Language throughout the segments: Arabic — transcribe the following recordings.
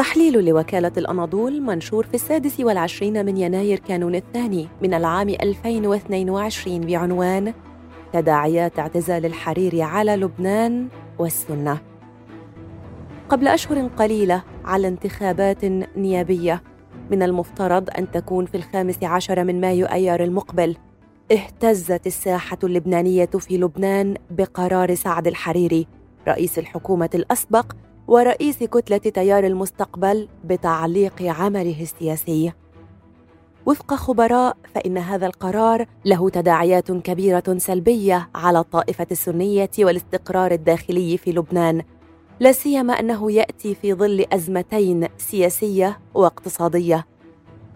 تحليل لوكالة الأناضول منشور في السادس والعشرين من يناير كانون الثاني من العام 2022 بعنوان تداعيات اعتزال الحريري على لبنان والسنة. قبل أشهر قليلة على انتخابات نيابية من المفترض أن تكون في الخامس عشر من مايو أيار المقبل اهتزت الساحة اللبنانية في لبنان بقرار سعد الحريري رئيس الحكومة الأسبق ورئيس كتلة تيار المستقبل بتعليق عمله السياسي. وفق خبراء فإن هذا القرار له تداعيات كبيرة سلبية على الطائفة السنية والاستقرار الداخلي في لبنان، لا سيما أنه يأتي في ظل أزمتين سياسية واقتصادية.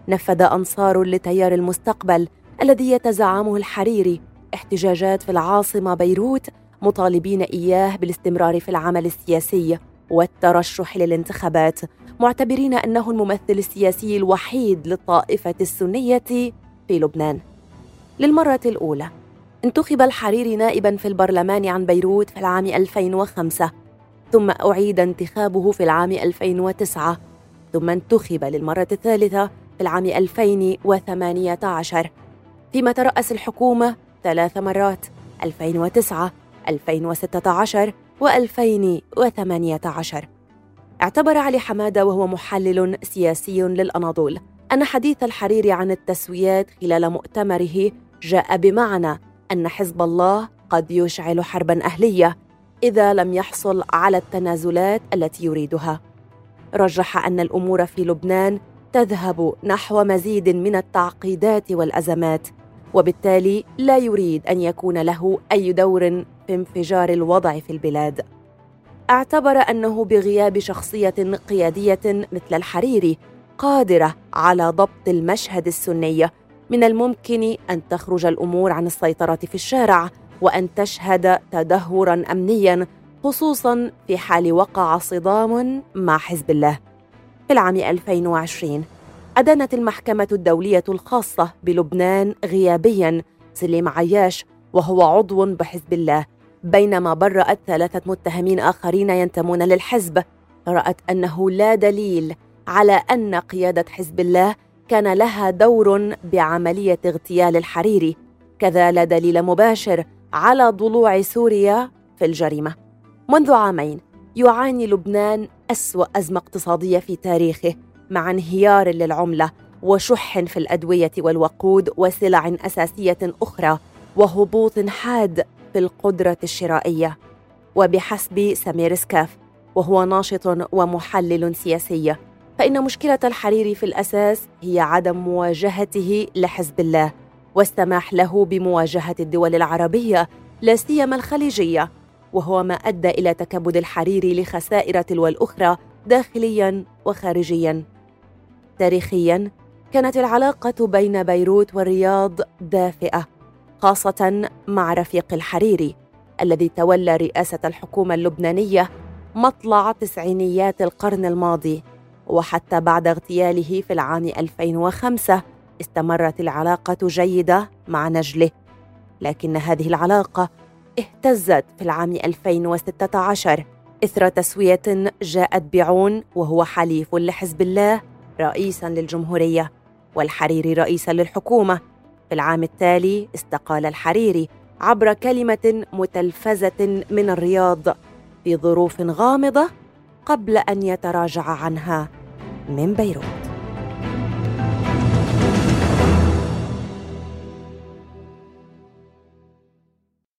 نفذ أنصار لتيار المستقبل الذي يتزعمه الحريري احتجاجات في العاصمة بيروت مطالبين إياه بالاستمرار في العمل السياسي والترشح للانتخابات معتبرين أنه الممثل السياسي الوحيد للطائفة السنية في لبنان. للمرة الأولى انتخب الحريري نائبا في البرلمان عن بيروت في العام 2005 ثم أعيد انتخابه في العام 2009 ثم انتخب للمرة الثالثة في العام 2018 فيما ترأس الحكومة ثلاث مرات 2009 2016 و2018 اعتبر علي حمادة وهو محلل سياسي للأناضول أن حديث الحريري عن التسويات خلال مؤتمره جاء بمعنى أن حزب الله قد يشعل حربا أهلية إذا لم يحصل على التنازلات التي يريدها. رجح أن الأمور في لبنان تذهب نحو مزيد من التعقيدات والأزمات وبالتالي لا يريد أن يكون له أي دور في انفجار الوضع في البلاد. اعتبر أنه بغياب شخصية قيادية مثل الحريري قادرة على ضبط المشهد السني. من الممكن أن تخرج الأمور عن السيطرة في الشارع وأن تشهد تدهورا أمنيا خصوصا في حال وقع صدام مع حزب الله. في العام 2020 أدانت المحكمة الدولية الخاصة بلبنان غيابيا سليم عياش وهو عضو بحزب الله بينما برأت ثلاثة متهمين آخرين ينتمون للحزب. رأت أنه لا دليل على أن قيادة حزب الله كان لها دور بعملية اغتيال الحريري كذا لا دليل مباشر على ضلوع سوريا في الجريمة. منذ عامين يعاني لبنان أسوأ أزمة اقتصادية في تاريخه. مع انهيار للعملة وشح في الأدوية والوقود وسلع أساسية أخرى وهبوط حاد في القدرة الشرائية. وبحسب سمير سكاف وهو ناشط ومحلل سياسي فإن مشكلة الحريري في الأساس هي عدم مواجهته لحزب الله والسماح له بمواجهة الدول العربية لا سيما الخليجية وهو ما أدى إلى تكبد الحريري لخسائر تلو الأخرى داخليا وخارجيا. تاريخيا كانت العلاقة بين بيروت والرياض دافئة خاصة مع رفيق الحريري الذي تولى رئاسة الحكومة اللبنانية مطلع تسعينيات القرن الماضي. وحتى بعد اغتياله في العام 2005 استمرت العلاقة جيدة مع نجله. لكن هذه العلاقة اهتزت في العام 2016 إثر تسوية جاءت بعون وهو حليف لحزب الله رئيسا للجمهورية والحريري رئيسا للحكومة. في العام التالي استقال الحريري عبر كلمة متلفزة من الرياض في ظروف غامضة قبل أن يتراجع عنها من بيروت.